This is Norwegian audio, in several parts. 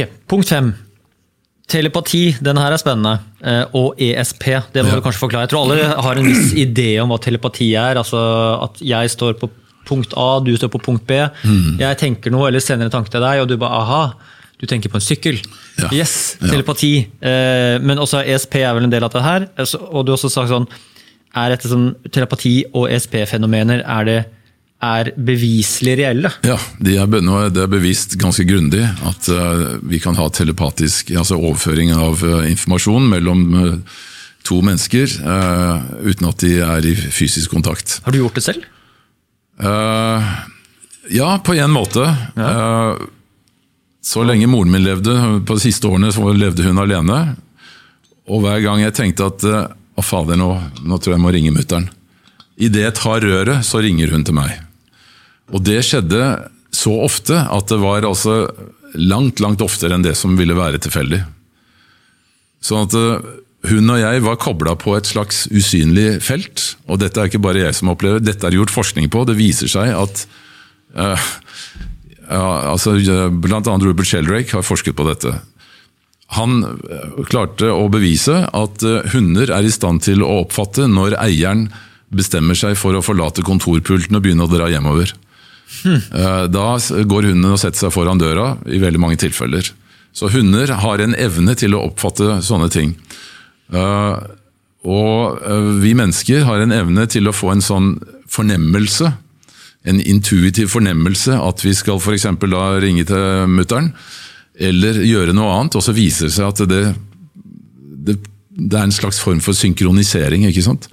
Punkt fem. Telepati, den her er spennende. Eh, Og ESP, det må Ja. du kanskje forklare. Jeg tror alle har en viss idé om hva telepati er. altså At jeg står på punkt A, du står på punkt B. Mm. Jeg tenker noe eller sender en tanke til deg, og du bare aha, du tenker på en sykkel. Ja. Yes, telepati. Ja. Men også ESP er vel en del av det her. Altså, Og du har også sagt sånn Er dette sånn telepati og ESP-fenomener er det er beviselig reelle? Ja, det er, be- er bevist ganske grundig at eh, vi kan ha telepatisk altså overføring av eh, informasjon mellom eh, to mennesker uten at de er i fysisk kontakt. Har du gjort det selv? Ja, på en måte. Eh, så lenge moren min levde, på de siste årene så levde hun alene. Og hver gang jeg tenkte at å fader, nå, nå tror jeg jeg må ringe mutter'n. Idet jeg tar røret, så ringer hun til meg. Og det skjedde så ofte at det var altså langt, langt oftere enn det som ville være tilfeldig. Sånn at eh, hun og jeg var kobla på et slags usynlig felt, og dette er ikke bare jeg som opplever, dette er gjort forskning på. Det viser seg at uh, ja, altså, Blant annet Rupert Sheldrake har forsket på dette. Han eh, klarte å bevise at hunder er i stand til å oppfatte når eieren bestemmer seg for å forlate kontorpulten og begynne å dra hjemover. Eh, Da går hunden og setter seg foran døra, i veldig mange tilfeller. Så hunder har en evne til å oppfatte sånne ting. Eh, Og eh, vi mennesker har en evne til å få en sånn fornemmelse, en intuitiv fornemmelse, at vi skal f.eks. da ringe til mutter'n, eller gjøre noe annet, og så viser det seg at det, det, det er en slags form for synkronisering. ikke sant?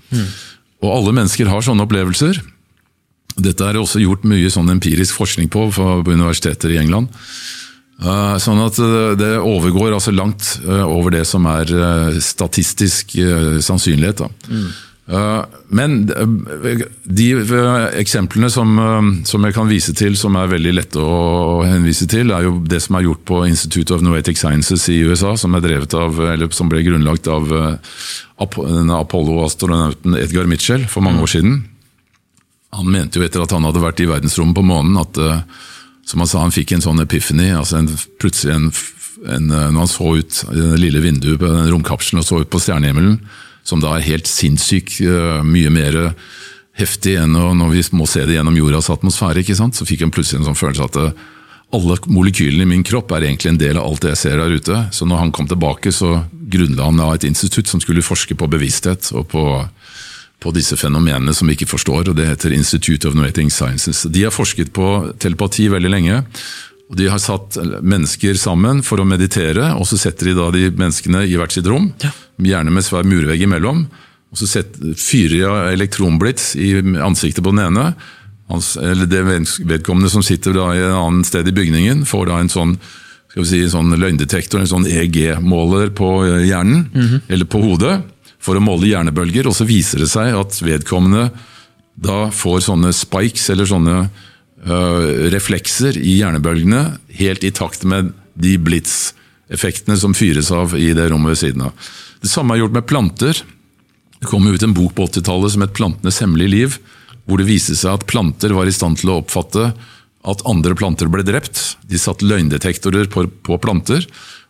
Og alle mennesker har sånne opplevelser. Dette er også gjort mye sånn empirisk forskning på på universiteter i England. Eh, Sånn at eh, Det overgår altså langt eh, over det som er statistisk sannsynlighet. Eh, Men de eksemplene som, som jeg kan vise til, som er veldig lette å henvise til, er jo det som er gjort på Institute of Noetic Sciences i USA, som er av, eller som ble grunnlagt av Apollo-astronauten Edgar Mitchell for mange år siden. Han mente jo etter at han hadde vært i verdensrommet på månen, at eh, som han sa, han fikk en sånn epiphany. altså en, plutselig en, en, eh, Når han så ut det lille vinduet på den romkapselen og så ut på stjernehimmelen, som da er helt sinnssykt eh, mye mer heftig enn når vi må se det gjennom jordas atmosfære, ikke sant? så fikk han plutselig en sånn følelse at eh, alle molekylene i min kropp er egentlig en del av alt det jeg ser der ute. Så når han kom tilbake, så grunnla han da et institutt som skulle forske på bevissthet og på på disse fenomenene som vi ikke forstår, og det heter Institute of Noetic Sciences. De har forsket på telepati veldig lenge. og De har satt mennesker sammen for å meditere, og så setter de da de menneskene i hvert sitt rom, gjerne med svær murvegg imellom. og Så setter, fyrer de av elektronblits i ansiktet på den ene. Hans, eller det Vedkommende som sitter da i en annen sted i bygningen, får da en sånn skal vi si, en sånn løgndetektor, en sånn EG-måler på hjernen, eller på hodet for å måle hjernebølger, og så viser det seg at vedkommende da får sånne spikes, eller sånne øh, reflekser i hjernebølgene, helt i takt med de blitz-effektene som fyres av i det rommet ved siden av. Det samme er gjort med planter. Det kom ut en bok på 80-tallet som het 'Plantenes hemmelige liv', hvor det viste seg at planter var i stand til å oppfatte at andre planter ble drept. De satte løgndetektorer på, på planter,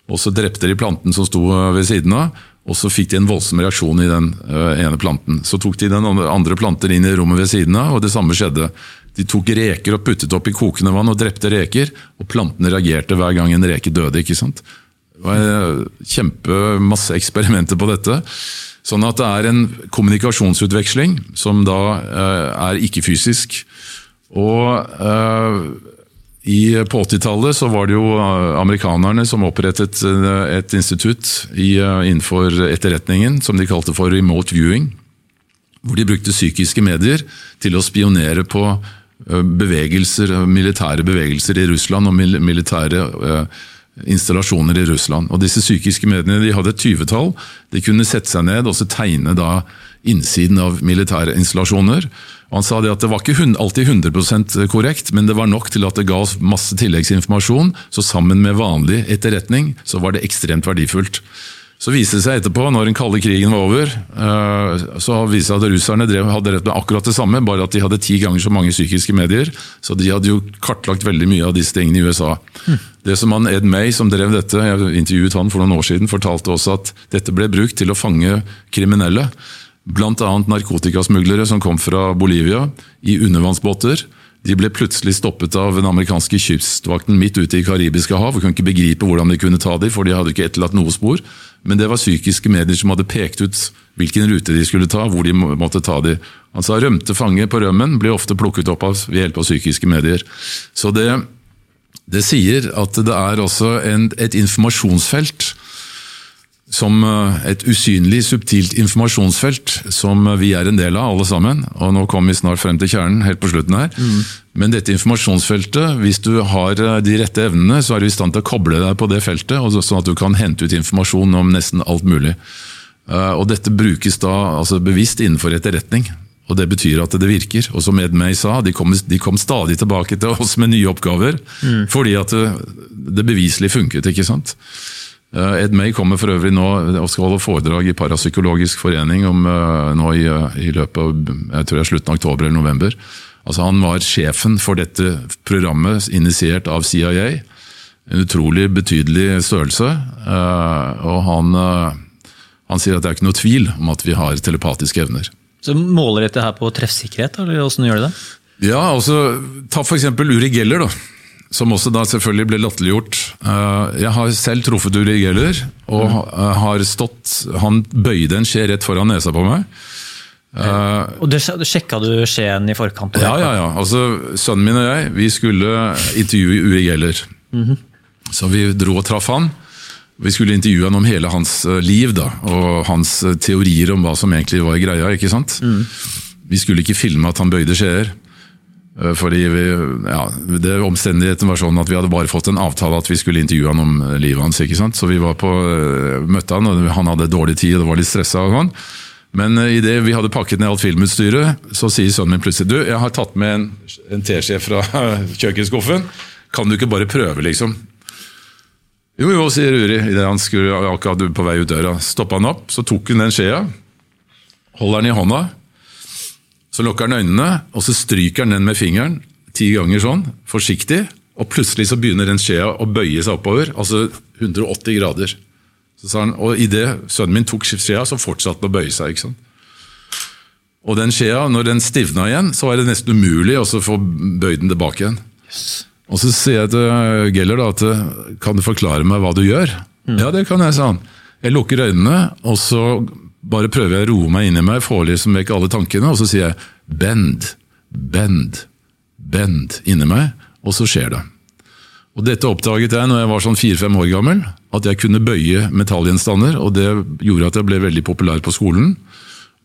og så drepte de planten som sto ved siden av. Og så fikk de en voldsom reaksjon i den øh, ene planten. Så tok de den andre planten inn i rommet ved siden av, og det samme skjedde. De tok reker og puttet opp i kokende vann og drepte reker, og plantene reagerte hver gang en reke døde. ikke sant? Det var kjempe kjempemasse eksperimenter på dette. Sånn at det er en kommunikasjonsutveksling som da øh, er ikke-fysisk. Og i, på 80-tallet så var det jo eh, amerikanerne som opprettet eh, et institutt i, eh, innenfor etterretningen som de kalte for remote viewing. Hvor de brukte psykiske medier til å spionere på eh, bevegelser, militære bevegelser i Russland og militære eh, installasjoner i Russland. Og Disse psykiske mediene de hadde et tyvetall. De kunne sette seg ned og så tegne da innsiden av militære installasjoner. Og han sa det at det var ikke alltid 100% korrekt, men det var nok til at det ga oss masse tilleggsinformasjon. Så sammen med vanlig etterretning så var det ekstremt verdifullt. Så viste det seg etterpå, når den kalde krigen var over, eh, så viste det seg at russerne drev, hadde rett med akkurat det samme, bare at de hadde ti ganger så mange psykiske medier. Så de hadde jo kartlagt veldig mye av disse tingene i USA. Mm. Det som han Ed May, som drev dette, jeg intervjuet han for noen år siden, fortalte også at dette ble brukt til å fange kriminelle. Bl.a. narkotikasmuglere som kom fra Bolivia i undervannsbåter de ble plutselig stoppet av den amerikanske kystvakten midt ute i Karibiske hav. og kunne ikke begripe hvordan de kunne ta dem, for de hadde ikke etterlatt noe spor. Men det var psykiske medier som hadde pekt ut hvilken rute de skulle ta, hvor de måtte ta dem. Altså rømte fanger på rømmen ble ofte plukket opp av, ved hjelp av psykiske medier. Så det, det sier at det er også en, et informasjonsfelt som eh, et usynlig, subtilt informasjonsfelt som vi er en del av, alle sammen. Og nå kommer vi snart frem til kjernen, helt på slutten her. Mm. Men dette informasjonsfeltet, hvis du har eh, de rette evnene, så er du i stand til å koble deg på det feltet, sånn at du kan hente ut informasjon om nesten alt mulig. Eh, og dette brukes da altså bevisst innenfor etterretning. Og Det betyr at det virker. Og som Ed May sa, de kom, de kom stadig tilbake til oss med nye oppgaver. Mm. Fordi at det, det beviselig funket. ikke sant? Eh, Ed May kommer for øvrig nå og skal holde foredrag i Parapsykologisk forening om, eh, nå i, eh, i, løpet av jeg tror jeg slutten av oktober eller november. Altså Han var sjefen for dette programmet, initiert av CIA. En utrolig betydelig størrelse. Og han, han sier at det er ikke noe tvil om at vi har telepatiske evner. Så Måler dette her på treffsikkerhet, eller hvordan gjør de det? Ja, altså, Ta f.eks. Uri Geller. da som også da selvfølgelig ble latterliggjort. Eh, jeg har selv truffet Uri Geller, og mm. har stått Han bøyde en skje rett foran nesa på meg. Uh, og det, Sjekka du skjeen i forkant? Ja, ja, ja. Altså, Sønnen min og jeg vi skulle intervjue Uri Geller. Mm -hmm. Så vi dro og traff han. Vi skulle intervjue han om hele hans eh, liv da, og hans teorier om hva som egentlig var greia. ikke sant? Mm. Vi skulle ikke filme at han bøyde skjeer. Eh, fordi vi, ja, det Omstendigheten var sånn at vi hadde bare fått en avtale at vi skulle intervjue han om eh, livet hans. ikke sant? Så vi var på, eh, møtte han, og han hadde dårlig tid og var litt stressa. Sånn. Men idet vi hadde pakket ned alt filmutstyret, så sier sønnen min plutselig du, jeg har tatt med en, en teskje fra kjøkkenskuffen. Kan du ikke bare prøve, liksom? Jo, jo, sier Uri idet han skulle akkurat på vei ut døra. Stoppa han opp, så tok hun den skjea, holder den i hånda så lukker han øynene, og så stryker han den med fingeren ti ganger sånn, forsiktig. Og plutselig så begynner den skjea å bøye seg oppover, altså 180 grader. Så sa han, Og idet sønnen min tok skjea, så fortsatte den å bøye seg. ikke sant? Og den skjea, når den stivna igjen, så var det nesten umulig å få bøyd den tilbake igjen. Yes. Og så sier jeg til Geller da, at kan du forklare meg hva du gjør? Mm. Ja, det kan jeg, sa han. Jeg lukker øynene, og så bare prøver jeg å roe meg inni meg, får liksom vekk alle tankene, og så sier jeg 'bend, bend, bend' inni meg, og så skjer det. Og Dette oppdaget jeg når jeg var sånn fire-fem år gammel, at jeg kunne bøye metallgjenstander. og Det gjorde at jeg ble veldig populær på skolen.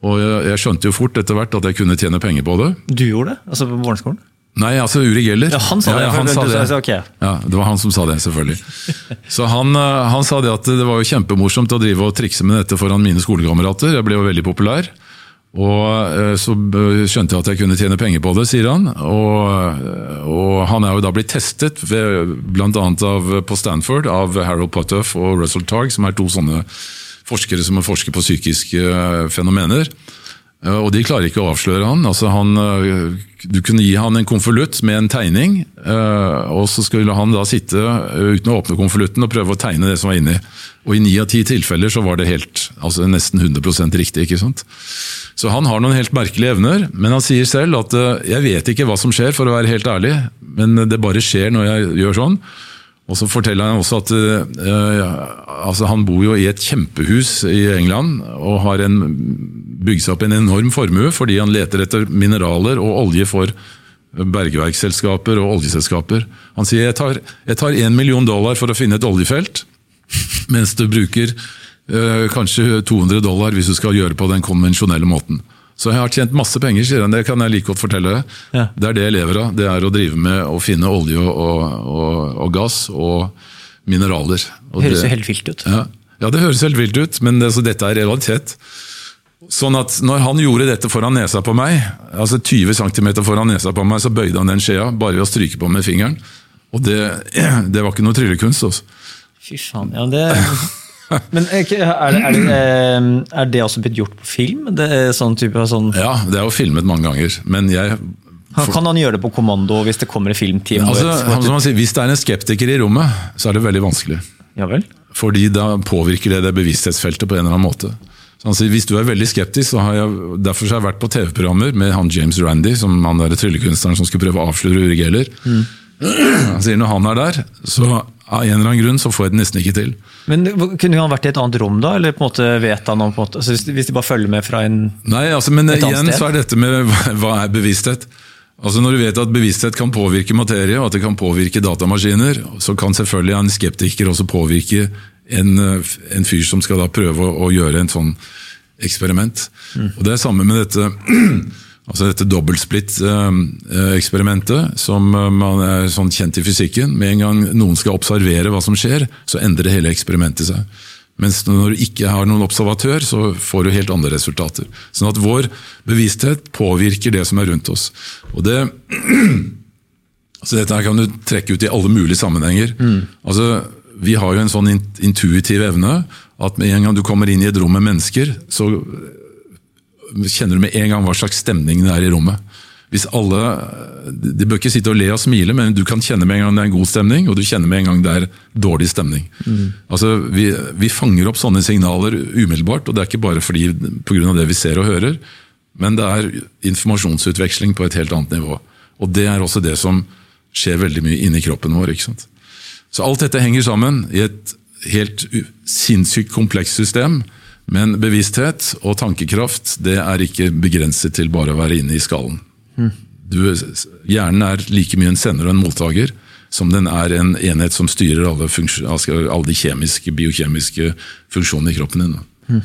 Og jeg, jeg skjønte jo fort etter hvert at jeg kunne tjene penger på det. Du gjorde det? Altså på barneskolen? Nei, altså Uri Geller. Ja, han sa det. Ja, han sa det. Okay. Ja, det var han som sa det, selvfølgelig. Så han, eh, han, sa det at det var jo kjempemorsomt å drive og trikse med dette foran mine skolekamerater. Jeg ble jo veldig populær. Og eh, Så skjønte jeg at jeg kunne tjene penger på det, sier han. Og, og han er jo da blitt testet, blant av, på Stanford av Harold Puttoff og Russell Targ, som er to sånne forskere som forsker på psykiske eh, fenomener. Og de klarer ikke å avsløre han. Altså han du kunne gi han en konvolutt med en tegning, eh, og så skulle han da sitte eh, uten å åpne konvolutten og prøve å tegne det som var inni. Og i ni av ti tilfeller så var det helt, altså nesten 100% riktig. ikke sant? Så han har noen helt merkelige evner, men han sier selv at eh, 'jeg vet ikke hva som skjer', for å være helt ærlig, men det bare skjer når jeg gjør sånn. Og så forteller han også at uh, altså han bor jo i et kjempehus i England og har bygd seg opp en enorm formue fordi han leter etter mineraler og olje for bergverksselskaper og oljeselskaper. Han sier jeg tar, jeg million dollar for å finne et oljefelt, mens du bruker uh, kanskje 200 dollar hvis du skal gjøre på den konvensjonelle måten. Så jeg har tjent masse penger, sier han. Det kan jeg like godt fortelle. Ja. Det er det jeg lever av. Det er å drive med å finne olje og, og, og gass og mineraler. Og det høres jo helt vilt ut. Ja. ja, det høres helt vilt ut, men det, dette er realitet. Sånn at når han gjorde dette foran nesa på meg, altså 20 cm foran nesa på meg, så bøyde han den skjea bare ved å stryke på med fingeren. Og det, det var ikke noe tryllekunst. Også. Altså. Fy faen, ja, det... Men er, er, det, er, det, eh, er det også blitt gjort på film? Det sånn sånn, Ja, det er jo filmet mange ganger, men jeg for... Kan han gjøre det på kommando hvis det kommer et filmteam? altså, sier, Hvis det er en skeptiker i rommet, så er det veldig vanskelig. Ja vel? Fordi da påvirker det det bevissthetsfeltet på en eller annen måte. Så han sier, Hvis du er veldig skeptisk, så har jeg, derfor har jeg vært på TV-programmer med han James Randy, som han der tryllekunstneren som skulle prøve å avsløre Uri Geller. Han sier når han er der, så av en eller annen grunn så får jeg det nesten ikke til. Men Kunne han vært i et annet rom da, eller på en måte vet han om på en måte, altså hvis, de bare følger med fra en Nei, altså, men annet igjen sted? så er dette med hva- er bevissthet. Altså Når du vet at bevissthet kan påvirke materie, og at det kan påvirke datamaskiner, så kan selvfølgelig en skeptiker også påvirke en, eh, en fyr som skal da prøve å, å gjøre en sånn eksperiment. Og Det er samme med dette altså dette dobbeltsplitt-eksperimentet, som eh, man er sånn kjent i fysikken. Med en gang noen skal observere hva som skjer, så endrer hele eksperimentet seg. Mens når du ikke har noen observatør, så får du helt andre resultater. Sånn at vår bevissthet påvirker det som er rundt oss. Og det, Så dette her kan du trekke ut i alle mulige sammenhenger. Altså, vi har jo en sånn intuitiv evne at med en gang du kommer inn i et rom med mennesker, så kjenner du med en gang hva slags stemning det er i rommet. Hvis alle, De bør ikke sitte og le og smile, men du kan kjenne med en gang det er en god stemning, og du kjenner med en gang det er dårlig stemning. Altså, vi, vi fanger opp sånne signaler umiddelbart, og det er ikke bare fordi pga. det vi ser og hører, men det er informasjonsutveksling på et helt annet nivå. Og det er også det som skjer veldig mye inni kroppen vår. ikke sant? Så alt dette henger sammen i et helt sinnssykt komplekst system. Men bevissthet og tankekraft det er ikke begrenset til bare å være inne i skallen. Du, hjernen er like mye en sender og en mottaker som den er en enhet som styrer alle, alle de kjemiske, biokjemiske funksjonene i kroppen din. Mm.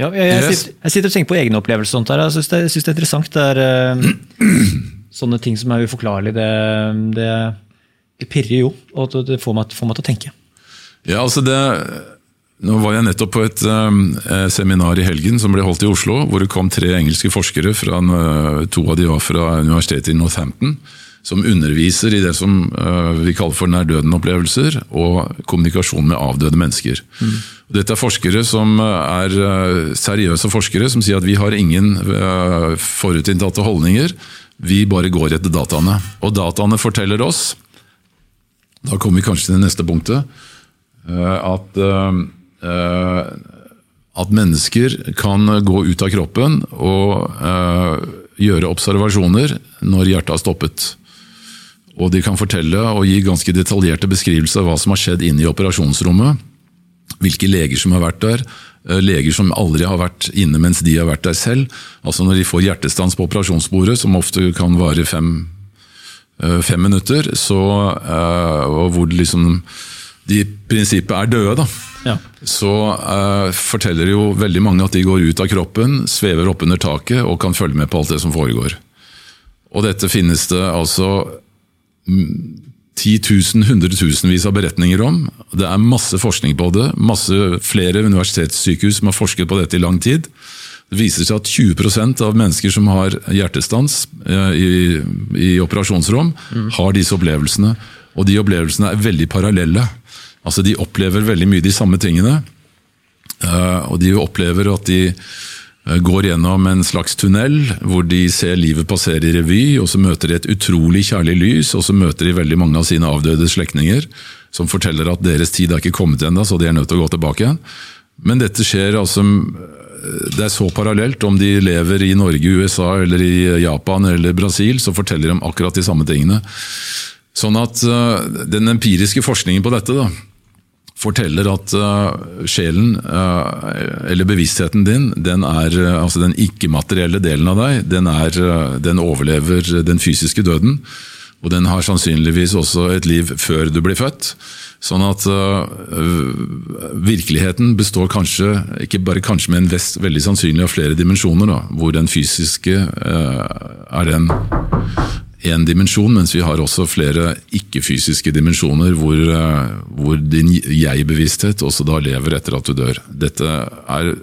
Ja, jeg, jeg, Yes. sitter, jeg sitter og tenker på egne opplevelser. sånt der. Jeg syns det, det er interessant. Det er eh, sånne ting som er uforklarlige. Det, det, det pirrer jo, og det, det får, meg, får meg til å tenke. Ja, altså det, nå var jeg nettopp på et eh, seminar i helgen som ble holdt i Oslo, hvor det kom tre engelske forskere, fra, eh, to av de var fra universitetet i Northampton, som underviser i det som eh, vi kaller for nær-døden-opplevelser og kommunikasjon med avdøde mennesker. Mm. Dette er forskere som er seriøse forskere, som sier at vi har ingen forutinntatte holdninger, vi bare går etter dataene. Og dataene forteller oss, da kommer vi kanskje til det neste punktet, at, at mennesker kan gå ut av kroppen og eh, gjøre observasjoner når hjertet har stoppet. Og de kan fortelle og gi ganske detaljerte beskrivelser av hva som har skjedd inne i operasjonsrommet. Hvilke leger som har vært der. eh, Leger som aldri har vært inne mens de har vært der selv. Altså Når de får hjertestans på operasjonsbordet, som ofte kan vare fem, eh, fem minutter, så, eh, og hvor liksom de i prinsippet er døde, da. Ja. så uh, forteller jo veldig mange at de går ut av kroppen, svever opp under taket og kan følge med på alt det som foregår. Og dette finnes det altså mm, titusen, hundretusenvis av beretninger om. Det er masse forskning på det. Masse flere universitetssykehus som har forsket på dette i lang tid. Det viser seg at 20% av mennesker som har hjertestans eh, i, i operasjonsrom, har disse opplevelsene. Og de opplevelsene er veldig parallelle. Altså De opplever veldig mye de samme tingene. Eh, og de opplever at de eh, går gjennom en slags tunnel hvor de ser livet passere i revy, og så møter de et utrolig kjærlig lys, og så møter de veldig mange av sine avdøde slektninger som forteller at deres tid er ikke kommet ennå, så de er nødt til å gå tilbake igjen. Men dette skjer altså Det er så parallelt. Om de lever i Norge, USA, eller i Japan eller Brasil, så forteller de akkurat de samme tingene. Sånn at eh, den empiriske forskningen på dette da, forteller at uh, sjelen, uh, eller bevisstheten din, den eh, altså den ikke-materielle delen av deg, den, er, den overlever den fysiske døden. Og den har sannsynligvis også et liv før du blir født. Sånn at virkeligheten består kanskje, ikke bare kanskje, men vest, veldig sannsynlig av flere dimensjoner. Da, hvor den fysiske er den én dimensjon, mens vi har også flere ikke-fysiske dimensjoner hvor, øh, hvor din jeg-bevissthet også da lever etter at du dør. Dette er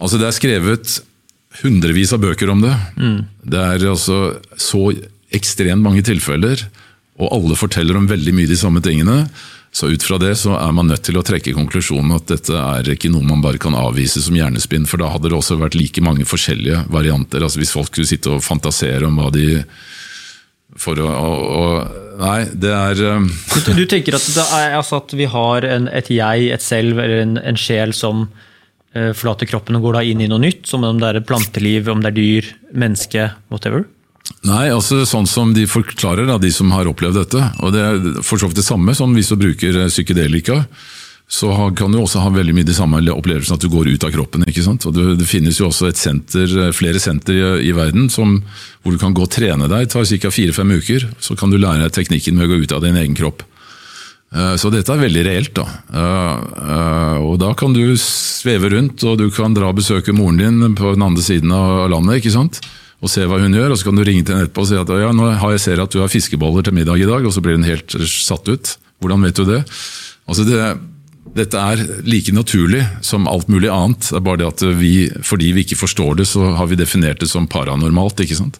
Altså, det er skrevet hundrevis av bøker om det. Det er altså så ekstremt mange tilfeller, og alle forteller om veldig mye de samme tingene. Så ut fra det så er man nødt til å trekke konklusjonen at dette er ikke noe man bare kan avvise som hjernespinn, for da hadde det også vært like mange forskjellige varianter. altså Hvis folk skulle sitte og fantasere om hva de for å, å, Nei, det er um... du, du, tenker at, er, altså at vi har en, et jeg, et selv, eller en, en sjel som uh, forlater kroppen og går da inn i noe nytt? Som om det er et planteliv, om det er dyr, menneske, whatever? Nei, altså sånn som de forklarer, da, de som har opplevd dette. Og det er for så vidt det samme som hvis du bruker eh, psykedelika. Så kan du også ha veldig mye de samme opplevelsene at du går ut av kroppen. ikke sant? Og det, finnes jo også senter, eh, flere senter i, i verden som, hvor du kan gå og trene deg. Det tar ca. fire-fem uker. Så kan du lære deg teknikken med å gå ut av din egen kropp. Eh, så dette er veldig reelt. da. Og da kan du sveve rundt, og du kan dra og besøke moren din på den andre siden av landet. ikke sant? og se hva hun gjør. og Så kan du ringe til henne etterpå og si at ja, nå har jeg ser at du har fiskeboller til middag i dag, og så blir hun helt satt ut. Hvordan vet du det? Altså det, Dette er like naturlig som alt mulig annet. Det er bare det at vi, fordi vi ikke forstår det, så har vi definert det som paranormalt. ikke sant?